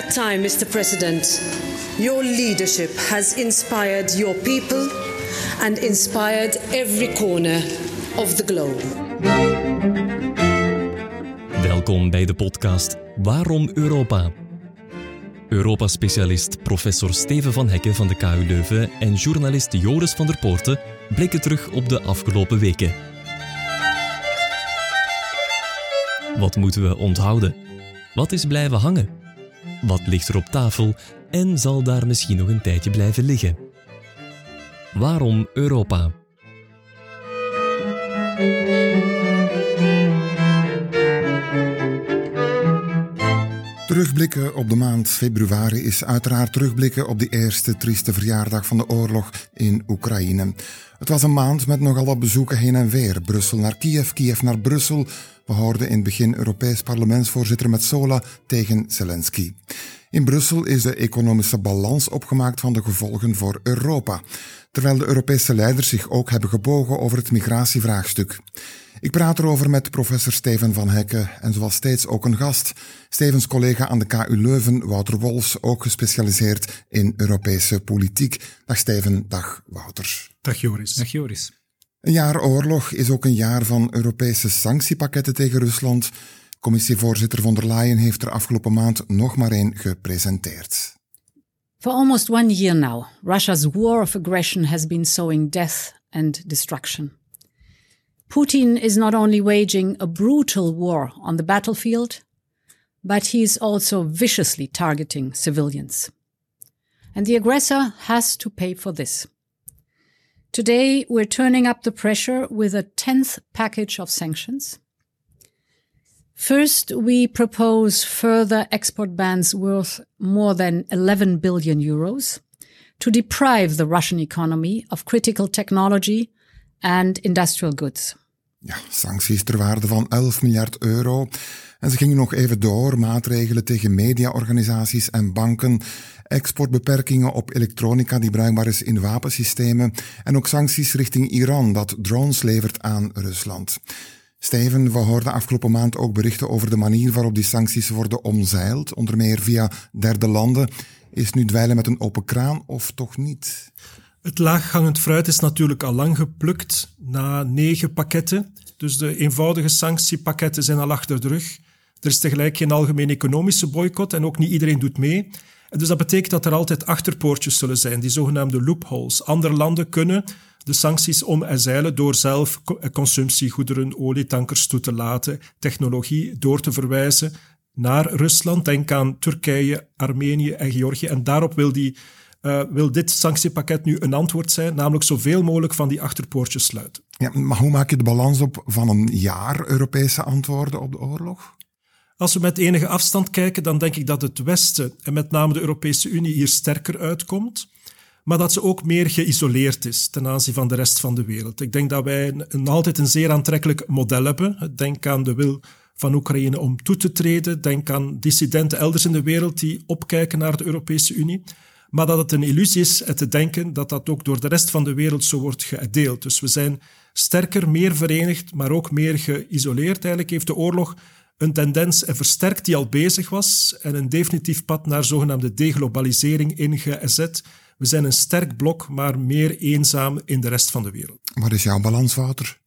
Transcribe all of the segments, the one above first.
that time, Mr. President, your leadership has inspired your people and inspired every corner of the globe. Welkom bij de podcast Waarom Europa? Europa-specialist professor Steven van Hekken van de KU Leuven en journalist Joris van der Poorten blikken terug op de afgelopen weken. Wat moeten we onthouden? Wat is blijven hangen? Wat ligt er op tafel en zal daar misschien nog een tijdje blijven liggen? Waarom Europa? Terugblikken op de maand februari is uiteraard terugblikken op de eerste trieste verjaardag van de oorlog in Oekraïne. Het was een maand met nogal wat bezoeken heen en weer. Brussel naar Kiev, Kiev naar Brussel. We hoorden in het begin Europees parlementsvoorzitter Metsola tegen Zelensky. In Brussel is de economische balans opgemaakt van de gevolgen voor Europa, terwijl de Europese leiders zich ook hebben gebogen over het migratievraagstuk. Ik praat erover met professor Steven van Hekken en zoals steeds ook een gast, Stevens collega aan de KU Leuven, Wouter Wolfs, ook gespecialiseerd in Europese politiek. Dag Steven, dag Wouter. Dag Joris. Dag Joris. Een jaar oorlog is ook een jaar van Europese sanctiepakketten tegen Rusland. Commissievoorzitter von der Leyen heeft er afgelopen maand nog maar één gepresenteerd. For almost one year now, Russia's war of aggression has been sowing death and destruction. Putin is not only waging a brutal war on the battlefield, but he is also viciously targeting civilians. And the aggressor has to pay for this. Today, we're turning up the pressure with a 10th package of sanctions. First, we propose further export bans worth more than 11 billion euros to deprive the Russian economy of critical technology and industrial goods. Ja, sancties ter waarde van 11 miljard euro. En ze gingen nog even door. Maatregelen tegen mediaorganisaties en banken. Exportbeperkingen op elektronica die bruikbaar is in wapensystemen. En ook sancties richting Iran dat drones levert aan Rusland. Steven, we hoorden afgelopen maand ook berichten over de manier waarop die sancties worden omzeild, onder meer via derde landen. Is nu dweilen met een open kraan of toch niet? Het laaghangend fruit is natuurlijk al lang geplukt na negen pakketten. Dus de eenvoudige sanctiepakketten zijn al achter de rug. Er is tegelijk geen algemeen economische boycott en ook niet iedereen doet mee. En dus dat betekent dat er altijd achterpoortjes zullen zijn, die zogenaamde loopholes. Andere landen kunnen de sancties omzeilen door zelf consumptiegoederen, olietankers toe te laten, technologie door te verwijzen naar Rusland. Denk aan Turkije, Armenië en Georgië. En daarop wil, die, uh, wil dit sanctiepakket nu een antwoord zijn, namelijk zoveel mogelijk van die achterpoortjes sluiten. Ja, maar hoe maak je de balans op van een jaar Europese antwoorden op de oorlog? Als we met enige afstand kijken, dan denk ik dat het Westen, en met name de Europese Unie, hier sterker uitkomt maar dat ze ook meer geïsoleerd is ten aanzien van de rest van de wereld. Ik denk dat wij een, altijd een zeer aantrekkelijk model hebben. Denk aan de wil van Oekraïne om toe te treden. Denk aan dissidenten elders in de wereld die opkijken naar de Europese Unie. Maar dat het een illusie is te denken dat dat ook door de rest van de wereld zo wordt gedeeld. Dus we zijn sterker, meer verenigd, maar ook meer geïsoleerd. Eigenlijk heeft de oorlog een tendens versterkt die al bezig was en een definitief pad naar zogenaamde deglobalisering ingezet we zijn een sterk blok, maar meer eenzaam in de rest van de wereld. Wat is jouw balans, Wouter?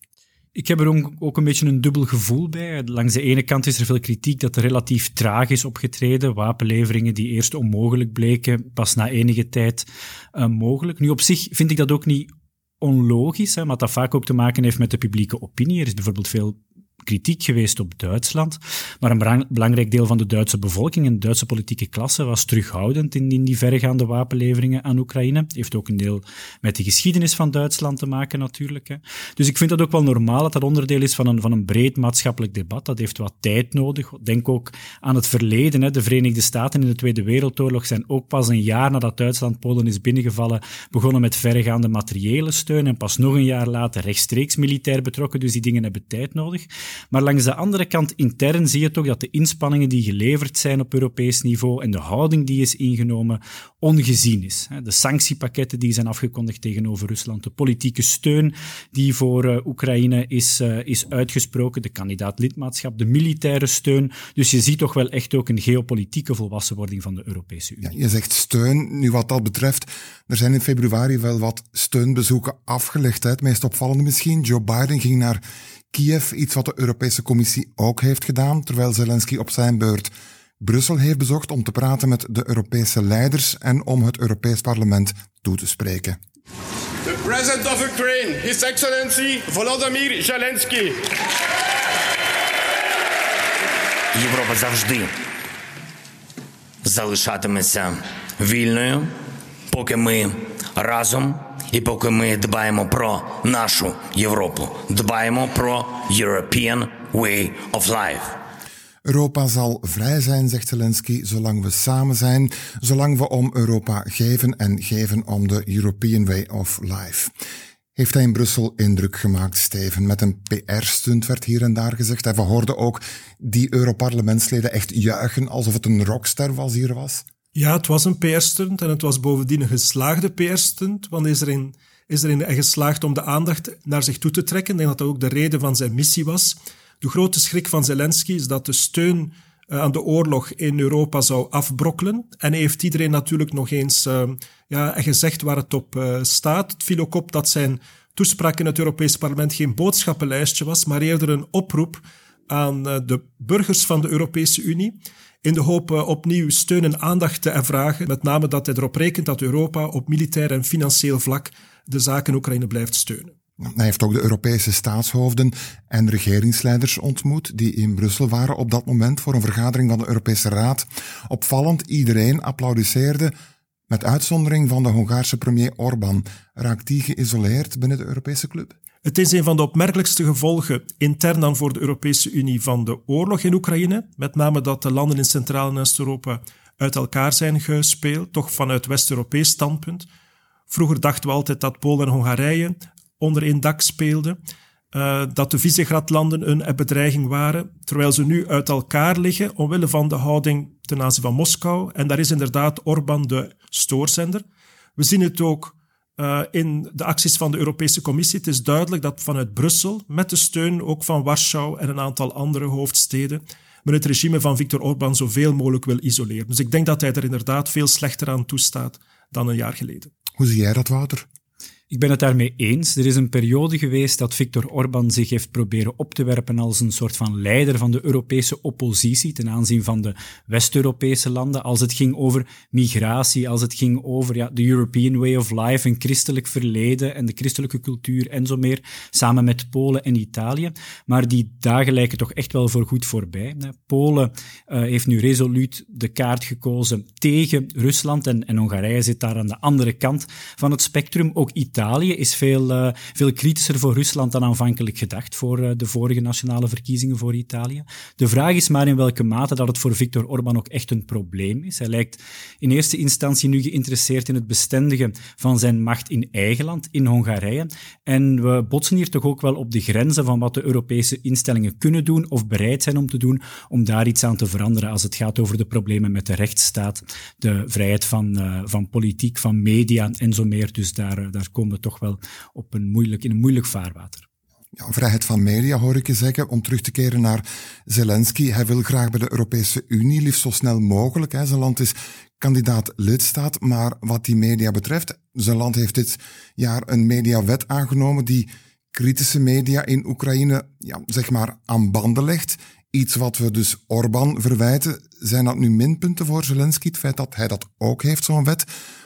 Ik heb er ook een beetje een dubbel gevoel bij. Langs de ene kant is er veel kritiek dat er relatief traag is opgetreden. Wapenleveringen die eerst onmogelijk bleken, pas na enige tijd uh, mogelijk. Nu op zich vind ik dat ook niet onlogisch, hè, maar dat vaak ook te maken heeft met de publieke opinie. Er is bijvoorbeeld veel kritiek geweest op Duitsland. Maar een belangrijk deel van de Duitse bevolking en de Duitse politieke klasse was terughoudend in, in die verregaande wapenleveringen aan Oekraïne. Heeft ook een deel met de geschiedenis van Duitsland te maken natuurlijk. Hè. Dus ik vind dat ook wel normaal dat dat onderdeel is van een, van een breed maatschappelijk debat. Dat heeft wat tijd nodig. Denk ook aan het verleden. Hè. De Verenigde Staten in de Tweede Wereldoorlog zijn ook pas een jaar nadat Duitsland Polen is binnengevallen begonnen met verregaande materiële steun en pas nog een jaar later rechtstreeks militair betrokken. Dus die dingen hebben tijd nodig. Maar langs de andere kant, intern, zie je toch dat de inspanningen die geleverd zijn op Europees niveau en de houding die is ingenomen, ongezien is. De sanctiepakketten die zijn afgekondigd tegenover Rusland, de politieke steun die voor uh, Oekraïne is, uh, is uitgesproken, de kandidaat lidmaatschap, de militaire steun. Dus je ziet toch wel echt ook een geopolitieke volwassenwording van de Europese Unie. Je zegt steun. Nu wat dat betreft, er zijn in februari wel wat steunbezoeken afgelegd. Hè. Het meest opvallende misschien, Joe Biden ging naar Kiev, iets wat de Europese Commissie ook heeft gedaan, terwijl Zelensky op zijn beurt Brussel heeft bezocht om te praten met de Europese leiders en om het Europees Parlement toe te spreken. The President of Ukraine, His Excellency Volodymyr Zelensky. Європа завжди залишатиметься вільною, поки ми разом і поки ми дбаємо про нашу Європу, дбаємо про European way of life. Europa zal vrij zijn, zegt Zelensky, zolang we samen zijn, zolang we om Europa geven en geven om de European Way of Life. Heeft hij in Brussel indruk gemaakt, Steven? Met een PR-stunt werd hier en daar gezegd. En we hoorden ook die Europarlementsleden echt juichen alsof het een rockster was hier was. Ja, het was een PR-stunt en het was bovendien een geslaagde PR-stunt, want is erin, is erin geslaagd om de aandacht naar zich toe te trekken. Ik denk dat dat ook de reden van zijn missie was. De grote schrik van Zelensky is dat de steun uh, aan de oorlog in Europa zou afbrokkelen. En heeft iedereen natuurlijk nog eens uh, ja, gezegd waar het op uh, staat. Het viel ook op dat zijn toespraak in het Europees Parlement geen boodschappenlijstje was, maar eerder een oproep aan de burgers van de Europese Unie in de hoop opnieuw steun en aandacht te vragen, met name dat hij erop rekent dat Europa op militair en financieel vlak de zaken Oekraïne blijft steunen. Hij heeft ook de Europese staatshoofden en regeringsleiders ontmoet die in Brussel waren op dat moment voor een vergadering van de Europese Raad. Opvallend, iedereen applaudisseerde, met uitzondering van de Hongaarse premier Orbán. Raakt die geïsoleerd binnen de Europese club? Het is een van de opmerkelijkste gevolgen intern dan voor de Europese Unie van de oorlog in Oekraïne. Met name dat de landen in Centraal- en Oost-Europa uit elkaar zijn gespeeld, toch vanuit West-Europees standpunt. Vroeger dachten we altijd dat Polen en Hongarije onder één dak speelden. Uh, dat de Visegrad-landen een bedreiging waren, terwijl ze nu uit elkaar liggen omwille van de houding ten aanzien van Moskou. En daar is inderdaad Orbán de stoorzender. We zien het ook uh, in de acties van de Europese Commissie. Het is duidelijk dat vanuit Brussel, met de steun ook van Warschau en een aantal andere hoofdsteden, men het regime van Viktor Orbán zoveel mogelijk wil isoleren. Dus ik denk dat hij er inderdaad veel slechter aan toestaat dan een jaar geleden. Hoe zie jij dat, Wouter? Ik ben het daarmee eens. Er is een periode geweest dat Viktor Orban zich heeft proberen op te werpen als een soort van leider van de Europese oppositie ten aanzien van de West-Europese landen. Als het ging over migratie, als het ging over ja, de European way of life, een christelijk verleden en de christelijke cultuur en zo meer, samen met Polen en Italië. Maar die dagen lijken toch echt wel voor goed voorbij. Polen uh, heeft nu resoluut de kaart gekozen tegen Rusland en, en Hongarije zit daar aan de andere kant van het spectrum. Ook Italië Italië is veel, uh, veel kritischer voor Rusland dan aanvankelijk gedacht voor uh, de vorige nationale verkiezingen voor Italië. De vraag is maar in welke mate dat het voor Viktor Orban ook echt een probleem is. Hij lijkt in eerste instantie nu geïnteresseerd in het bestendigen van zijn macht in eigen land, in Hongarije. En we botsen hier toch ook wel op de grenzen van wat de Europese instellingen kunnen doen of bereid zijn om te doen om daar iets aan te veranderen als het gaat over de problemen met de rechtsstaat, de vrijheid van, uh, van politiek, van media en zo meer. Dus daar, daar komen we toch wel op een moeilijk, in een moeilijk vaarwater. Ja, vrijheid van media hoor ik je zeggen. Om terug te keren naar Zelensky. Hij wil graag bij de Europese Unie, liefst zo snel mogelijk. Hè. Zijn land is kandidaat lidstaat. Maar wat die media betreft, zijn land heeft dit jaar een mediawet aangenomen die kritische media in Oekraïne ja, zeg maar aan banden legt. Iets wat we dus Orbán verwijten. Zijn dat nu minpunten voor Zelensky, het feit dat hij dat ook heeft, zo'n wet?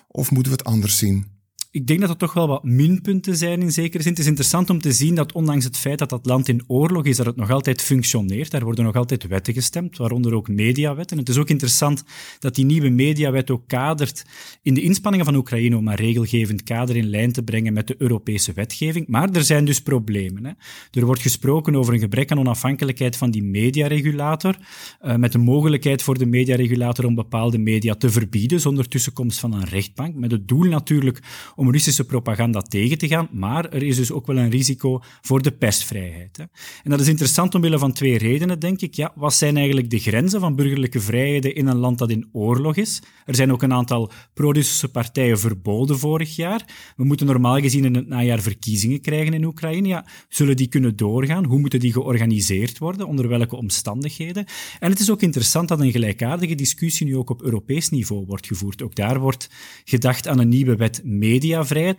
Of moeten we het anders zien? Ik denk dat er toch wel wat minpunten zijn in zekere zin. Het is interessant om te zien dat ondanks het feit dat dat land in oorlog is, dat het nog altijd functioneert. Daar worden nog altijd wetten gestemd, waaronder ook mediawetten. Het is ook interessant dat die nieuwe mediawet ook kadert in de inspanningen van Oekraïne om een regelgevend kader in lijn te brengen met de Europese wetgeving. Maar er zijn dus problemen. Hè. Er wordt gesproken over een gebrek aan onafhankelijkheid van die mediaregulator, uh, met de mogelijkheid voor de mediaregulator om bepaalde media te verbieden zonder tussenkomst van een rechtbank, met het doel natuurlijk om Russische propaganda tegen te gaan, maar er is dus ook wel een risico voor de persvrijheid. Hè. En dat is interessant omwille van twee redenen, denk ik. Ja, wat zijn eigenlijk de grenzen van burgerlijke vrijheden in een land dat in oorlog is? Er zijn ook een aantal pro-Russische partijen verboden vorig jaar. We moeten normaal gezien in het najaar verkiezingen krijgen in Oekraïne. Ja, zullen die kunnen doorgaan? Hoe moeten die georganiseerd worden? Onder welke omstandigheden? En het is ook interessant dat een gelijkaardige discussie nu ook op Europees niveau wordt gevoerd. Ook daar wordt gedacht aan een nieuwe wet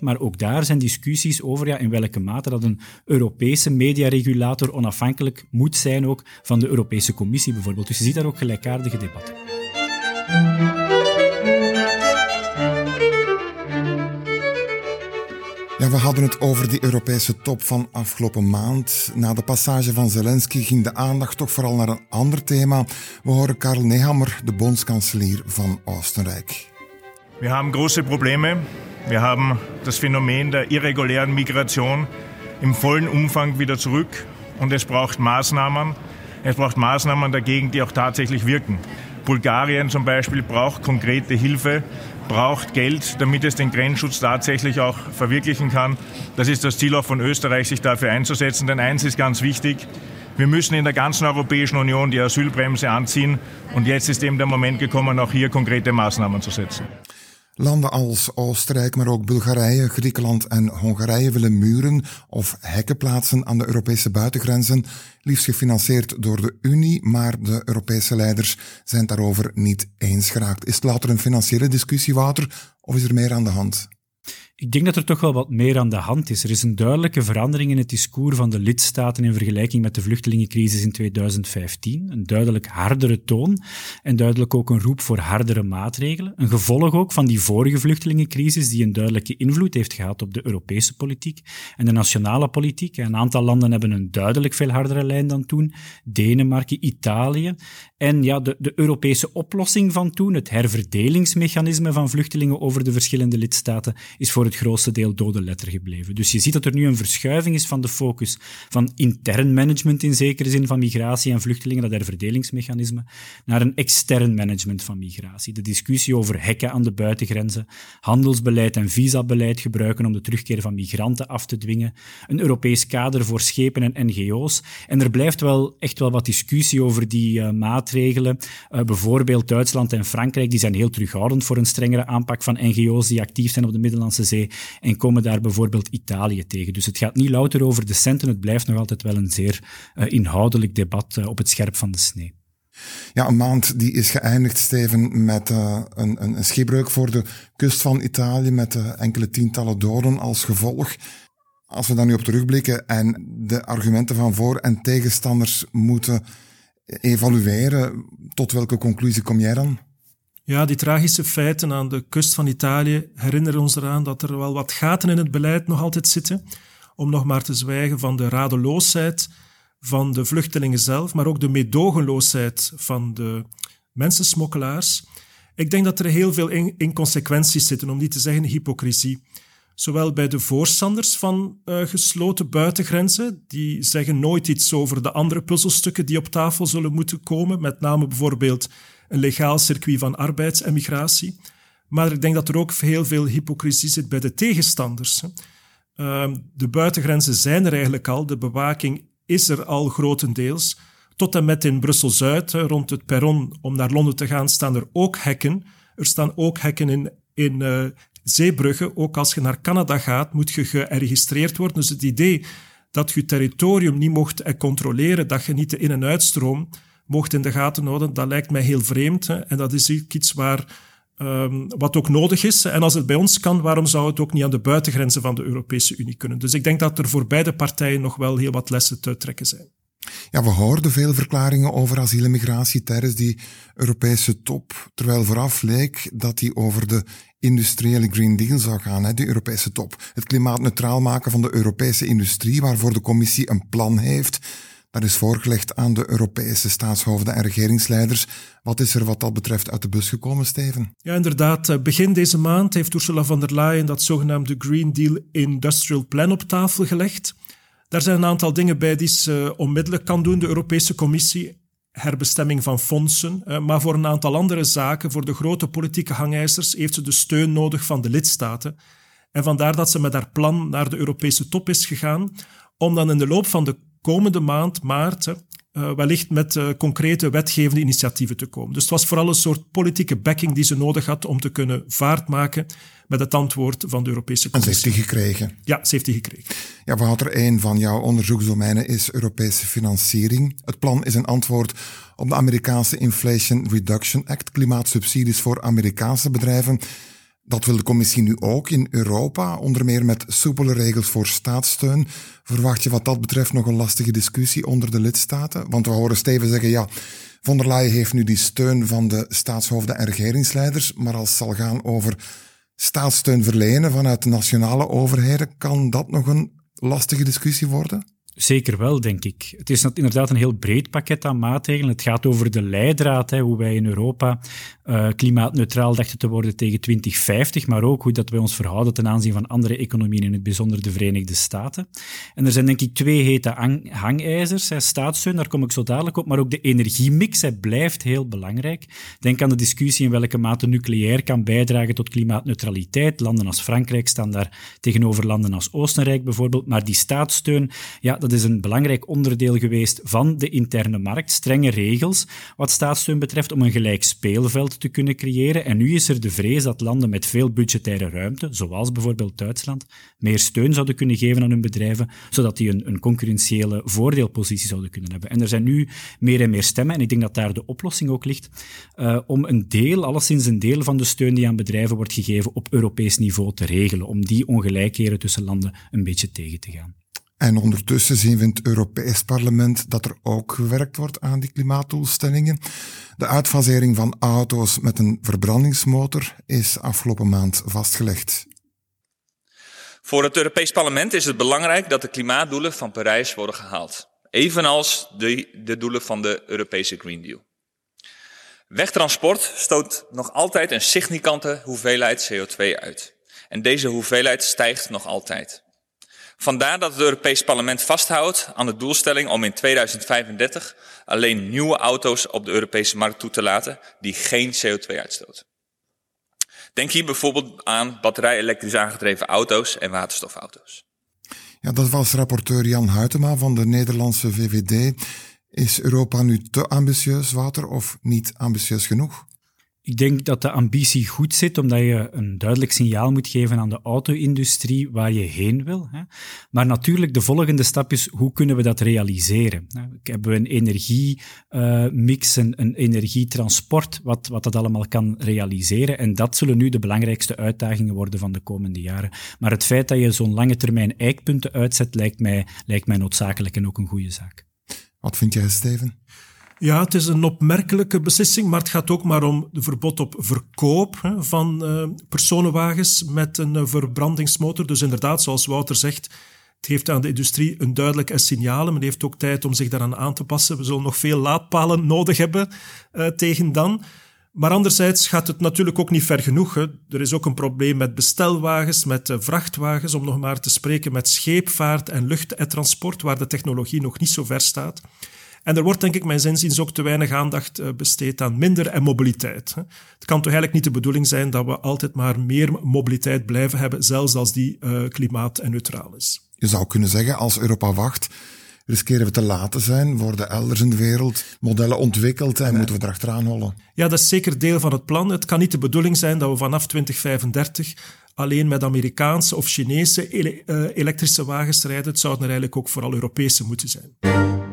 maar ook daar zijn discussies over ja, in welke mate dat een Europese mediaregulator onafhankelijk moet zijn ook van de Europese Commissie bijvoorbeeld. Dus je ziet daar ook gelijkaardige debatten. Ja, we hadden het over die Europese top van afgelopen maand. Na de passage van Zelensky ging de aandacht toch vooral naar een ander thema. We horen Karl Nehammer, de bondskanselier van Oostenrijk. We hebben große Probleme. We hebben das Phänomen der irregulären Migration im vollen Umfang wieder zurück. Und es braucht Maßnahmen. Es braucht Maßnahmen dagegen, die auch tatsächlich wirken. Bulgarien zum Beispiel braucht konkrete Hilfe braucht Geld, damit es den Grenzschutz tatsächlich auch verwirklichen kann. Das ist das Ziel auch von Österreich, sich dafür einzusetzen. Denn eins ist ganz wichtig, wir müssen in der ganzen Europäischen Union die Asylbremse anziehen. Und jetzt ist eben der Moment gekommen, auch hier konkrete Maßnahmen zu setzen. Landen als Oostenrijk, maar ook Bulgarije, Griekenland en Hongarije willen muren of hekken plaatsen aan de Europese buitengrenzen, liefst gefinancierd door de Unie, maar de Europese leiders zijn daarover niet eens geraakt. Is het later een financiële discussie, Wouter, of is er meer aan de hand? Ik denk dat er toch wel wat meer aan de hand is. Er is een duidelijke verandering in het discours van de lidstaten in vergelijking met de vluchtelingencrisis in 2015. Een duidelijk hardere toon en duidelijk ook een roep voor hardere maatregelen. Een gevolg ook van die vorige vluchtelingencrisis die een duidelijke invloed heeft gehad op de Europese politiek en de nationale politiek. Een aantal landen hebben een duidelijk veel hardere lijn dan toen. Denemarken, Italië. En ja, de, de Europese oplossing van toen, het herverdelingsmechanisme van vluchtelingen over de verschillende lidstaten, is voor het grootste deel dode letter gebleven. Dus je ziet dat er nu een verschuiving is van de focus van intern management in zekere zin van migratie en vluchtelingen, dat herverdelingsmechanisme, naar een extern management van migratie. De discussie over hekken aan de buitengrenzen, handelsbeleid en visabeleid gebruiken om de terugkeer van migranten af te dwingen, een Europees kader voor schepen en NGO's. En er blijft wel echt wel wat discussie over die uh, maatregelen. Uh, bijvoorbeeld Duitsland en Frankrijk, die zijn heel terughoudend voor een strengere aanpak van NGO's die actief zijn op de Middellandse Zee en komen daar bijvoorbeeld Italië tegen. Dus het gaat niet louter over de centen, het blijft nog altijd wel een zeer uh, inhoudelijk debat uh, op het scherp van de snee. Ja, een maand die is geëindigd, Steven, met uh, een, een, schipbreuk voor de kust van Italië met enkele tientallen doden als gevolg. Als we daar nu op terugblikken en de argumenten van voor- en tegenstanders moeten evalueren, tot welke conclusie kom jij dan? Ja, die tragische feiten aan de kust van Italië herinneren ons eraan dat er wel wat gaten in het beleid nog altijd zitten. Om nog maar te zwijgen van de radeloosheid van de vluchtelingen zelf, maar ook de meedogenloosheid van de mensensmokkelaars. Ik denk dat er heel veel inconsequenties zitten, om niet te zeggen hypocrisie. Zowel bij de voorstanders van uh, gesloten buitengrenzen, die zeggen nooit iets over de andere puzzelstukken die op tafel zullen moeten komen, met name bijvoorbeeld een legaal circuit van arbeidsemigratie. Maar ik denk dat er ook heel veel hypocrisie zit bij de tegenstanders. Ehm, de buitengrenzen zijn er eigenlijk al, de bewaking is er al grotendeels. Tot en met in Brussel-Zuid, rond het perron om naar Londen te gaan, staan er ook hekken. Er staan ook hekken in, in uh, zeebruggen. Ook als je naar Canada gaat, moet je geregistreerd worden. Dus het idee dat je territorium niet mocht controleren, dat je niet de in- en uitstroom mocht in de gaten houden, dat lijkt mij heel vreemd. En dat is iets waar, um, wat ook nodig is. En als het bij ons kan, waarom zou het ook niet aan de buitengrenzen van de Europese Unie kunnen? Dus ik denk dat er voor beide partijen nog wel heel wat lessen te trekken zijn. Ja, we hoorden veel verklaringen over asiel en migratie tijdens die Europese top, terwijl vooraf leek dat die over de industriële Green Deal zou gaan, hè, die Europese top. Het klimaatneutraal maken van de Europese industrie, waarvoor de commissie een plan heeft. Dat is voorgelegd aan de Europese staatshoofden en regeringsleiders. Wat is er wat dat betreft uit de bus gekomen, Steven? Ja, inderdaad. Eh, begin deze maand heeft Ursula von der Leyen dat zogenaamde Green Deal Industrial Plan op tafel gelegd. Daar zijn een aantal dingen bij die ze onmiddellijk kan doen, de Europese Commissie. Herbestemming van fondsen. Eh, maar voor een aantal andere zaken, voor de grote politieke hangijzers, heeft ze de steun nodig van de lidstaten. En vandaar dat ze met haar plan naar de Europese top is gegaan, om dan in de loop van de komende maand, maart, uh, wellicht met uh, concrete wetgevende initiatieven te komen. Dus het was vooral een soort politieke backing die ze nodig had om te kunnen vaart maken met het antwoord van de Europese Commissie. En ze heeft die gekregen? Ja, ze heeft die gekregen. Ja, Wouter, een van jouw onderzoeksdomeinen is Europese financiering. Het plan is een antwoord op de Amerikaanse Inflation Reduction Act, klimaatsubsidies voor Amerikaanse bedrijven. Dat wil de commissie nu ook in Europa, onder meer met soepele regels voor staatssteun. Verwacht je wat dat betreft nog een lastige discussie onder de lidstaten? Want we horen Steven zeggen, ja, von der Leyen heeft nu die steun van de staatshoofden en regeringsleiders, maar als het zal gaan over staatssteun verlenen vanuit nationale overheden, kan dat nog een lastige discussie worden? Zeker wel, denk ik. Het is inderdaad een heel breed pakket aan maatregelen. Het gaat over de leidraad, hè, hoe wij in Europa uh, klimaatneutraal dachten te worden tegen 2050, maar ook hoe dat wij ons verhouden ten aanzien van andere economieën, in het bijzonder de Verenigde Staten. En er zijn denk ik twee hete hangijzers. Hè. Staatssteun, daar kom ik zo dadelijk op, maar ook de energiemix hè, blijft heel belangrijk. Denk aan de discussie in welke mate nucleair kan bijdragen tot klimaatneutraliteit. Landen als Frankrijk staan daar tegenover landen als Oostenrijk bijvoorbeeld, maar die staatssteun, ja, dat is een belangrijk onderdeel geweest van de interne markt. Strenge regels wat staatssteun betreft om een gelijk speelveld te kunnen creëren. En nu is er de vrees dat landen met veel budgettaire ruimte, zoals bijvoorbeeld Duitsland, meer steun zouden kunnen geven aan hun bedrijven, zodat die een, een concurrentiële voordeelpositie zouden kunnen hebben. En er zijn nu meer en meer stemmen, en ik denk dat daar de oplossing ook ligt, uh, om een deel, alleszins een deel van de steun die aan bedrijven wordt gegeven, op Europees niveau te regelen, om die ongelijkheden tussen landen een beetje tegen te gaan. En ondertussen zien we in het Europees Parlement dat er ook gewerkt wordt aan die klimaatdoelstellingen. De uitfasering van auto's met een verbrandingsmotor is afgelopen maand vastgelegd. Voor het Europees Parlement is het belangrijk dat de klimaatdoelen van Parijs worden gehaald. Evenals de, de doelen van de Europese Green Deal. Wegtransport stoot nog altijd een significante hoeveelheid CO2 uit. En deze hoeveelheid stijgt nog altijd. Vandaar dat het Europees Parlement vasthoudt aan de doelstelling om in 2035 alleen nieuwe auto's op de Europese markt toe te laten die geen CO2 uitstoten. Denk hier bijvoorbeeld aan batterij-elektrisch aangedreven auto's en waterstofauto's. Ja, dat was rapporteur Jan Huytema van de Nederlandse VVD. Is Europa nu te ambitieus, Water, of niet ambitieus genoeg? Ik denk dat de ambitie goed zit, omdat je een duidelijk signaal moet geven aan de auto-industrie waar je heen wil. Maar natuurlijk, de volgende stap is, hoe kunnen we dat realiseren? Hebben we een energiemix, een, een energietransport, wat, wat dat allemaal kan realiseren? En dat zullen nu de belangrijkste uitdagingen worden van de komende jaren. Maar het feit dat je zo'n lange termijn eikpunten uitzet, lijkt mij, lijkt mij noodzakelijk en ook een goede zaak. Wat vind jij, Steven? Ja, het is een opmerkelijke beslissing, maar het gaat ook maar om de verbod op verkoop van uh, personenwagens met een uh, verbrandingsmotor. Dus inderdaad, zoals Wouter zegt, het geeft aan de industrie een duidelijke signalen. Men heeft ook tijd om zich daaraan aan te passen. We zullen nog veel laadpalen nodig hebben uh, tegen dan. Maar anderzijds gaat het natuurlijk ook niet ver genoeg. Er is ook een probleem met bestelwagens, met vrachtwagens, om nog maar te spreken met scheepvaart en luchttransport, waar de technologie nog niet zo ver staat. En er wordt, denk ik, mijn zinziens ook te weinig aandacht eh, besteed aan minder en mobiliteit. Het kan toch eigenlijk niet de bedoeling zijn dat we altijd maar meer mobiliteit blijven hebben, zelfs als die uh, klimaat- en neutraal is. Je zou kunnen zeggen, als Europa wacht, riskeren we te laat te zijn, worden elders in de wereld modellen ontwikkeld en moeten we erachteraan hollen. Ja, dat is zeker deel van het plan. Het kan niet de bedoeling zijn dat we vanaf 2035 alleen met Amerikaanse of Chinese uh, elektrische wagens rijden. Het zouden er eigenlijk ook vooral Europese moeten zijn.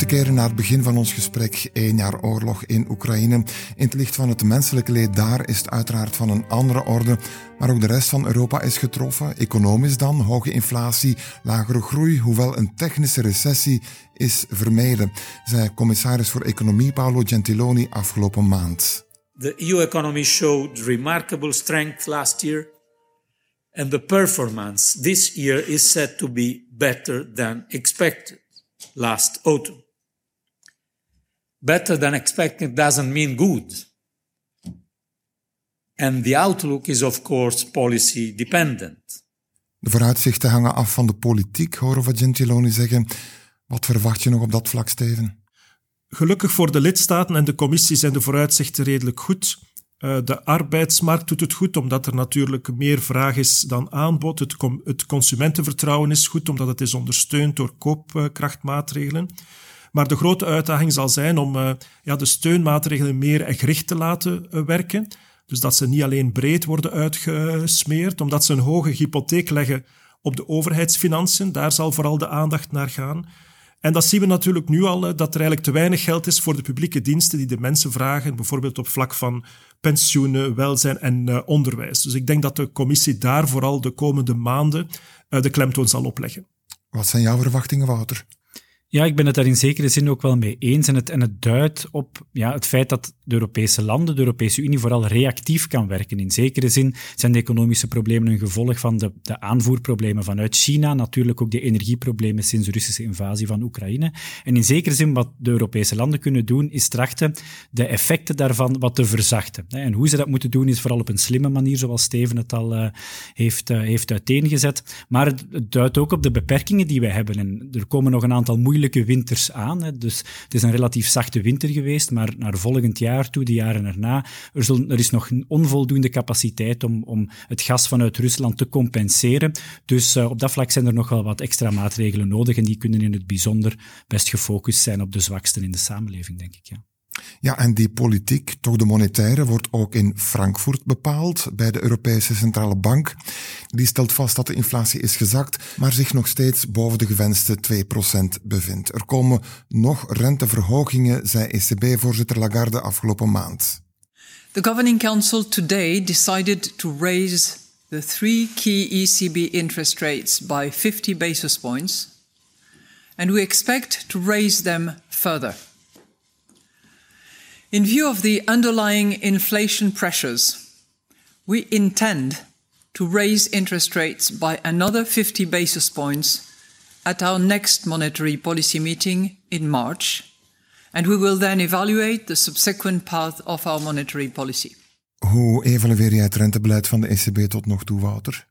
Te keren naar het begin van ons gesprek, één jaar oorlog in Oekraïne. In het licht van het menselijke leed daar is het uiteraard van een andere orde. Maar ook de rest van Europa is getroffen. Economisch dan, hoge inflatie, lagere groei, hoewel een technische recessie is vermeden, zei commissaris voor Economie Paolo Gentiloni afgelopen maand. The EU economy showed remarkable strength last year. And the performance this year is set to be better than expected last autumn. Better than expected doesn't mean good. And the outlook is, of course, policy dependent. De vooruitzichten hangen af van de politiek, horen we Gentiloni zeggen. Wat verwacht je nog op dat vlak, Steven? Gelukkig voor de lidstaten en de commissie zijn de vooruitzichten redelijk goed. Eh, de arbeidsmarkt doet het goed, omdat er natuurlijk meer vraag is dan aanbod. Het, het consumentenvertrouwen is goed, omdat het is ondersteund door koopkrachtmaatregelen. Maar de grote uitdaging zal zijn om uh, ja, de steunmaatregelen meer gericht te laten uh, werken. Dus dat ze niet alleen breed worden uitgesmeerd, omdat ze een hoge hypotheek leggen op de overheidsfinanciën. Daar zal vooral de aandacht naar gaan. En dat zien we natuurlijk nu al, dat er eigenlijk te weinig geld is voor de publieke diensten die de mensen vragen, bijvoorbeeld op vlak van pensioenen, welzijn en onderwijs. Dus ik denk dat de commissie daar vooral de komende maanden de klemtoon zal opleggen. Wat zijn jouw verwachtingen, Wouter? Ja, ik ben het daar in zekere zin ook wel mee eens. En het, en het duidt op ja, het feit dat de Europese landen, de Europese Unie, vooral reactief kan werken. In zekere zin zijn de economische problemen een gevolg van de, de aanvoerproblemen vanuit China, natuurlijk ook de energieproblemen sinds de Russische invasie van Oekraïne. En in zekere zin wat de Europese landen kunnen doen, is trachten de effecten daarvan wat te verzachten. En hoe ze dat moeten doen, is vooral op een slimme manier, zoals Steven het al uh, heeft, uh, heeft uiteengezet. Maar het, het duidt ook op de beperkingen die wij hebben. En er komen nog een aantal moeilijke moeilijke winters aan. Hè. Dus het is een relatief zachte winter geweest, maar naar volgend jaar toe, de jaren erna, er, er is nog onvoldoende capaciteit om, om het gas vanuit Rusland te compenseren. Dus uh, op dat vlak zijn er nog wel wat extra maatregelen nodig en die kunnen in het bijzonder best gefocust zijn op de zwaksten in de samenleving, denk ik. Ja. Ja, en die politiek, toch de monetaire, wordt ook in Frankfurt bepaald bij de Europese Centrale Bank. Die stelt vast dat de inflatie is gezakt, maar zich nog steeds boven de gewenste 2% bevindt. Er komen nog renteverhogingen, zei ECB-voorzitter Lagarde afgelopen maand. The Governing Council today decided to raise the three key ECB interest rates by 50 basis points, and we expect to raise them further. In view of the underlying inflation pressures, we intend to raise interest rates by another 50 basis points at our next monetary policy meeting in March, and we will then evaluate the subsequent path of our monetary policy. Hoe evalueer jij het rentebeleid van de ECB tot nog toe, Wouter?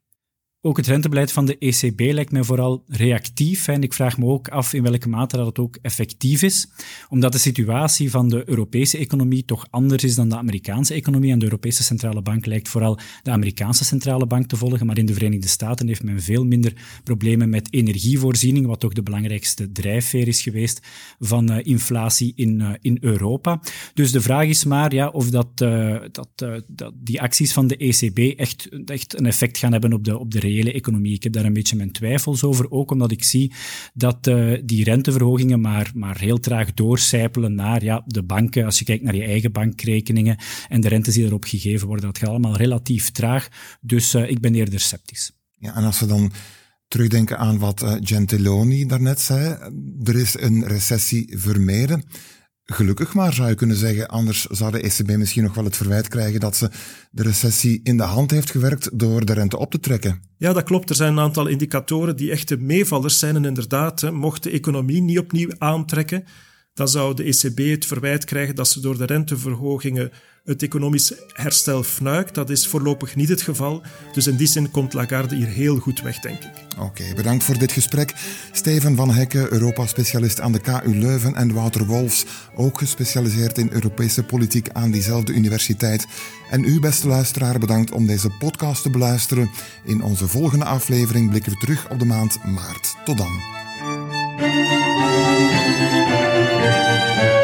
Ook het rentebeleid van de ECB lijkt mij vooral reactief. En ik vraag me ook af in welke mate dat het ook effectief is. Omdat de situatie van de Europese economie toch anders is dan de Amerikaanse economie. En de Europese Centrale Bank lijkt vooral de Amerikaanse Centrale Bank te volgen. Maar in de Verenigde Staten heeft men veel minder problemen met energievoorziening, wat toch de belangrijkste drijfveer is geweest van uh, inflatie in, uh, in Europa. Dus de vraag is maar ja, of dat, uh, dat, dat die acties van de ECB echt, echt een effect gaan hebben op de, op de reële economie. Ik heb daar een beetje mijn twijfels over, ook omdat ik zie dat uh, die renteverhogingen maar, maar heel traag doorcijpelen naar ja, de banken. Als je kijkt naar je eigen bankrekeningen en de rentes die erop gegeven worden, dat gaat allemaal relatief traag. Dus uh, ik ben eerder sceptisch. Ja, en als we dan terugdenken aan wat uh, Gentiloni daarnet zei, er is een recessie vermeden. Gelukkig maar, zou je kunnen zeggen. Anders zou de ECB misschien nog wel het verwijt krijgen dat ze de recessie in de hand heeft gewerkt door de rente op te trekken. Ja, dat klopt. Er zijn een aantal indicatoren die echte meevallers zijn. En inderdaad, mocht de economie niet opnieuw aantrekken, dan zou de ECB het verwijt krijgen dat ze door de renteverhogingen het economisch herstel fnuikt. Dat is voorlopig niet het geval. Dus in die zin komt Lagarde hier heel goed weg, denk ik. Oké, bedankt voor dit gesprek. Steven van Hekken, Europa-specialist aan de KU Leuven en Wouter Wolfs, ook gespecialiseerd in Europese politiek aan diezelfde universiteit. En u, beste luisteraar, bedankt om deze podcast te beluisteren. In onze volgende aflevering blikken we terug op de maand maart. Tot dan. Música